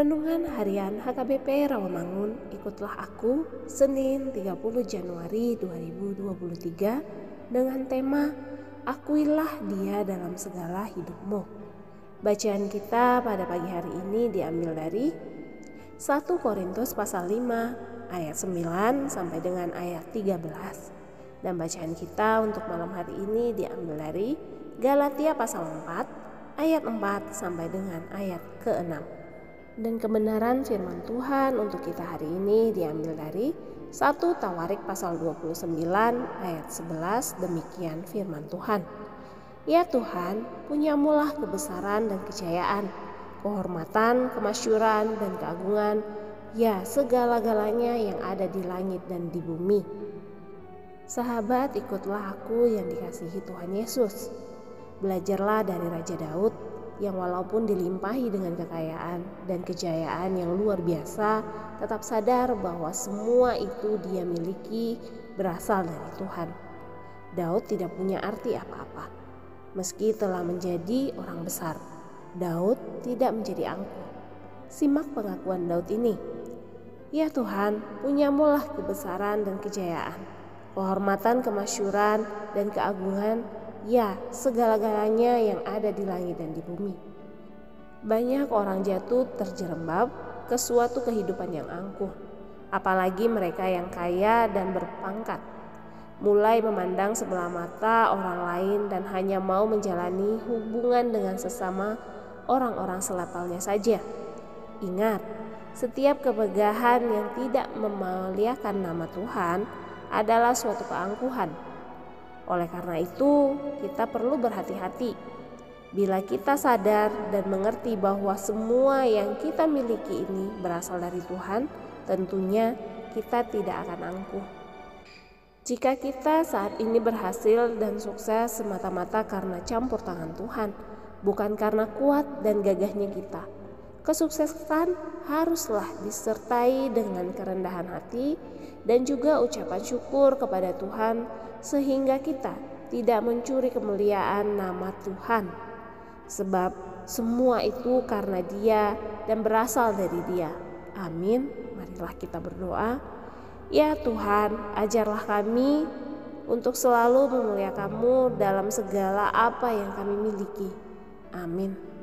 Renungan Harian HKBP Rawamangun, ikutlah aku Senin 30 Januari 2023 dengan tema Akuilah dia dalam segala hidupmu. Bacaan kita pada pagi hari ini diambil dari 1 Korintus pasal 5 ayat 9 sampai dengan ayat 13. Dan bacaan kita untuk malam hari ini diambil dari Galatia pasal 4 ayat 4 sampai dengan ayat ke-6. Dan kebenaran firman Tuhan untuk kita hari ini diambil dari 1 Tawarik pasal 29 ayat 11 demikian firman Tuhan. Ya Tuhan, punyamulah kebesaran dan kejayaan, kehormatan, kemasyuran, dan keagungan, ya segala-galanya yang ada di langit dan di bumi. Sahabat, ikutlah aku yang dikasihi Tuhan Yesus. Belajarlah dari Raja Daud yang walaupun dilimpahi dengan kekayaan dan kejayaan yang luar biasa, tetap sadar bahwa semua itu dia miliki berasal dari Tuhan. Daud tidak punya arti apa-apa. Meski telah menjadi orang besar, Daud tidak menjadi angkuh. Simak pengakuan Daud ini. Ya Tuhan, punyamulah kebesaran dan kejayaan, kehormatan, kemasyuran, dan keagungan ya segala-galanya yang ada di langit dan di bumi. Banyak orang jatuh terjerembab ke suatu kehidupan yang angkuh, apalagi mereka yang kaya dan berpangkat. Mulai memandang sebelah mata orang lain dan hanya mau menjalani hubungan dengan sesama orang-orang selepalnya saja. Ingat, setiap kemegahan yang tidak memuliakan nama Tuhan adalah suatu keangkuhan oleh karena itu, kita perlu berhati-hati. Bila kita sadar dan mengerti bahwa semua yang kita miliki ini berasal dari Tuhan, tentunya kita tidak akan angkuh. Jika kita saat ini berhasil dan sukses semata-mata karena campur tangan Tuhan, bukan karena kuat dan gagahnya kita. Kesuksesan haruslah disertai dengan kerendahan hati dan juga ucapan syukur kepada Tuhan sehingga kita tidak mencuri kemuliaan nama Tuhan. Sebab semua itu karena Dia dan berasal dari Dia. Amin. Marilah kita berdoa. Ya Tuhan, ajarlah kami untuk selalu memuliakanmu dalam segala apa yang kami miliki. Amin.